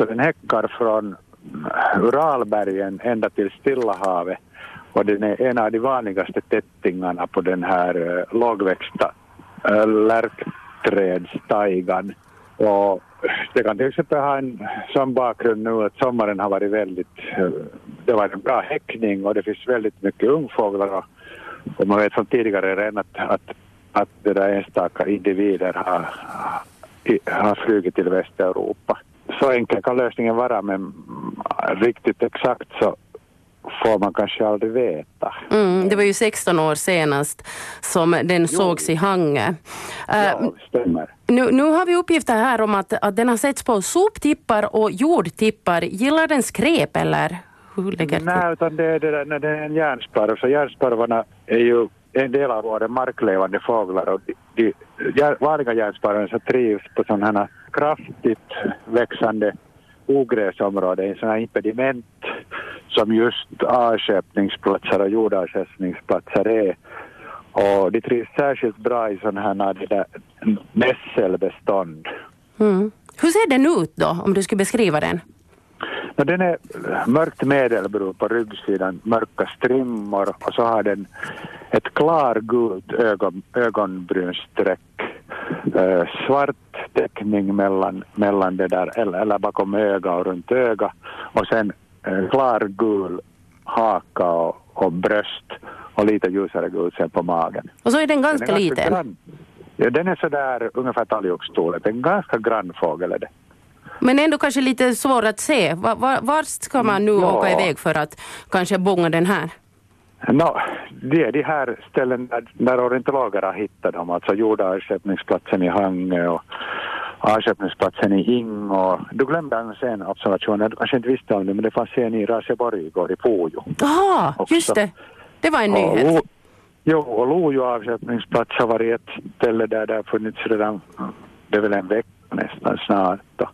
Så den häckar från äh, Uralbergen ända till Stilla havet och den är en av de vanligaste tättingarna på den här äh, lågväxta äh, lärkträdstaigan. Och det kan till exempel ha en sån bakgrund nu att sommaren har varit väldigt, det var en bra häckning och det finns väldigt mycket ungfåglar och, och man vet från tidigare redan att, att, att det där enstaka individer har, har flugit till Västeuropa. Så enkel kan lösningen vara men riktigt exakt så får man kanske aldrig veta. Mm, det var ju 16 år senast som den jo. sågs i Hangö. Ja, stämmer. Nu, nu har vi uppgifter här om att, att den har setts på soptippar och jordtippar. Gillar den skräp eller hur ligger det Nej, utan det är, det, det är en järnsparv, så järnsparvarna är ju en del av våra marklevande fåglar och de, de vanliga järnsparvarna trivs på sådana här kraftigt växande ogräsområden, sådana här impediment som just avskeppningsplatser och jordavskeppningsplatser är. Och de trivs särskilt bra i sådana här nässelbestånd. Mm. Hur ser den ut då, om du skulle beskriva den? No, den är mörkt medelbrun på ryggsidan, mörka strimmor och så har den ett klargult ögon, ögonbrynsträck, äh, svart täckning mellan, mellan det där, eller, eller bakom öga och runt öga och sen klargul haka och, och bröst och lite ljusare gul på magen. Och så är den ganska, den är liten? Grann, ja, den är sådär ungefär talgoxstorlek. En ganska grann fågel är det. Men ändå kanske lite svår att se. Var, var, var ska man nu ja. åka iväg för att kanske bonga den här? No, det är de här ställen där, där ornitologer har hittat dem, alltså jordarsättningsplatsen i Hangö och avköpningsplatsen i Hing och du glömde en sen observationen, du kanske inte visste om det men det fanns en i Raseborg igår i Pujo. Jaha, just det. Det var en nyhet. Och, jo, och Lojo avköpningsplats har varit ett ställe där det har funnits redan, det är väl en vecka nästan snart.